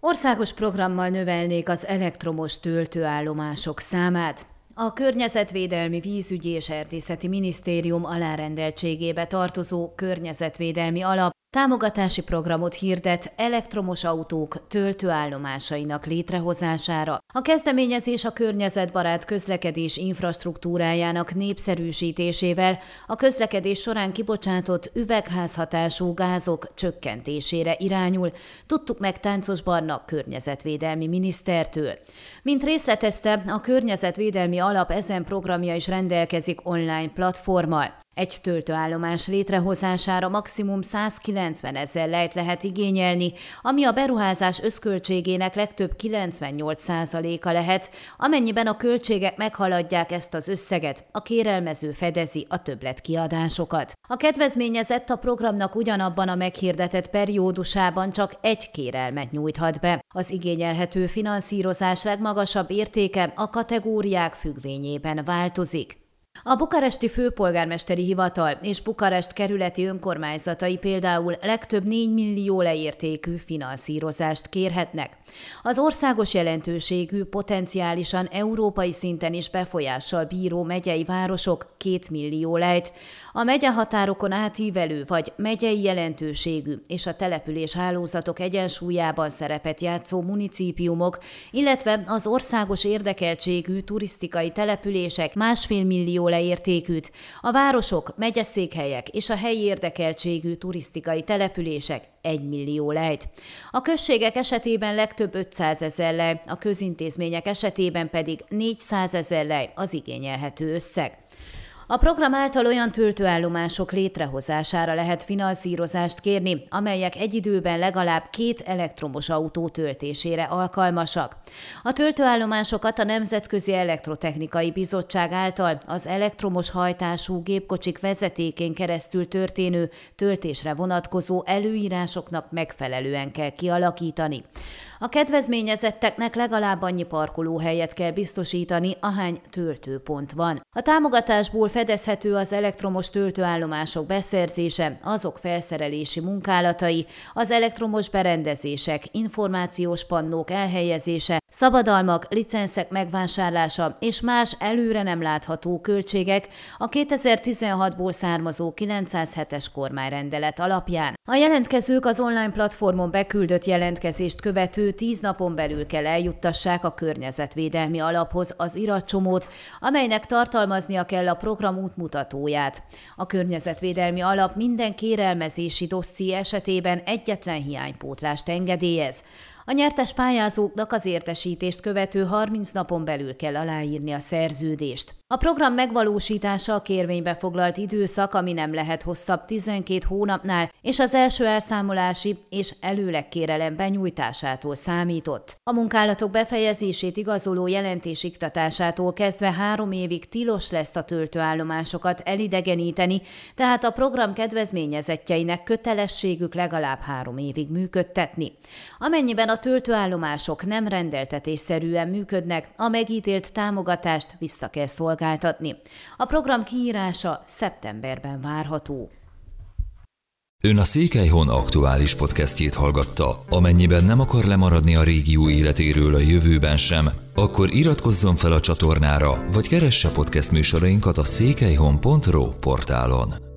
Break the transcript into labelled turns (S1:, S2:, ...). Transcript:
S1: Országos programmal növelnék az elektromos töltőállomások számát. A Környezetvédelmi Vízügyi és Erdészeti Minisztérium alárendeltségébe tartozó környezetvédelmi alap Támogatási programot hirdet elektromos autók töltőállomásainak létrehozására. A kezdeményezés a környezetbarát közlekedés infrastruktúrájának népszerűsítésével a közlekedés során kibocsátott üvegházhatású gázok csökkentésére irányul, tudtuk meg Táncos Barna környezetvédelmi minisztertől. Mint részletezte, a környezetvédelmi alap ezen programja is rendelkezik online platformmal. Egy töltőállomás létrehozására maximum 190 ezer lejt lehet igényelni, ami a beruházás összköltségének legtöbb 98%-a lehet, amennyiben a költségek meghaladják ezt az összeget, a kérelmező fedezi a többletkiadásokat. A kedvezményezett a programnak ugyanabban a meghirdetett periódusában csak egy kérelmet nyújthat be. Az igényelhető finanszírozás legmagasabb értéke a kategóriák függvényében változik. A bukaresti főpolgármesteri hivatal és Bukarest kerületi önkormányzatai például legtöbb 4 millió leértékű finanszírozást kérhetnek. Az országos jelentőségű, potenciálisan európai szinten is befolyással bíró megyei városok 2 millió lejt, a megyehatárokon átívelő vagy megyei jelentőségű és a település hálózatok egyensúlyában szerepet játszó municípiumok, illetve az országos érdekeltségű turisztikai települések másfél millió leértékűt, a városok, megyeszékhelyek és a helyi érdekeltségű turisztikai települések 1 millió lejt. A községek esetében legtöbb 500 ezer lej, a közintézmények esetében pedig 400 ezer lej az igényelhető összeg. A program által olyan töltőállomások létrehozására lehet finanszírozást kérni, amelyek egy időben legalább két elektromos autó töltésére alkalmasak. A töltőállomásokat a Nemzetközi Elektrotechnikai Bizottság által az elektromos hajtású gépkocsik vezetékén keresztül történő töltésre vonatkozó előírásoknak megfelelően kell kialakítani. A kedvezményezetteknek legalább annyi parkolóhelyet kell biztosítani, ahány töltőpont van. A támogatásból fedezhető az elektromos töltőállomások beszerzése, azok felszerelési munkálatai, az elektromos berendezések, információs pannók elhelyezése, szabadalmak, licenszek megvásárlása és más előre nem látható költségek a 2016-ból származó 907-es kormányrendelet alapján. A jelentkezők az online platformon beküldött jelentkezést követő tíz napon belül kell eljuttassák a környezetvédelmi alaphoz az iratcsomót, amelynek tartalmaznia kell a program útmutatóját. A környezetvédelmi alap minden kérelmezési dosszi esetében egyetlen hiánypótlást engedélyez. A nyertes pályázóknak az értesítést követő 30 napon belül kell aláírni a szerződést. A program megvalósítása a kérvénybe foglalt időszak, ami nem lehet hosszabb 12 hónapnál, és az első elszámolási és előlegkérelem benyújtásától számított. A munkálatok befejezését igazoló jelentés iktatásától kezdve három évig tilos lesz a töltőállomásokat elidegeníteni, tehát a program kedvezményezettjeinek kötelességük legalább három évig működtetni. Amennyiben a töltőállomások nem rendeltetésszerűen működnek, a megítélt támogatást vissza kell szolgáltatni. A program kiírása szeptemberben várható.
S2: Ön a Székelyhon aktuális podcastjét hallgatta. Amennyiben nem akar lemaradni a régió életéről a jövőben sem, akkor iratkozzon fel a csatornára, vagy keresse podcast műsorainkat a székelyhon.pro portálon.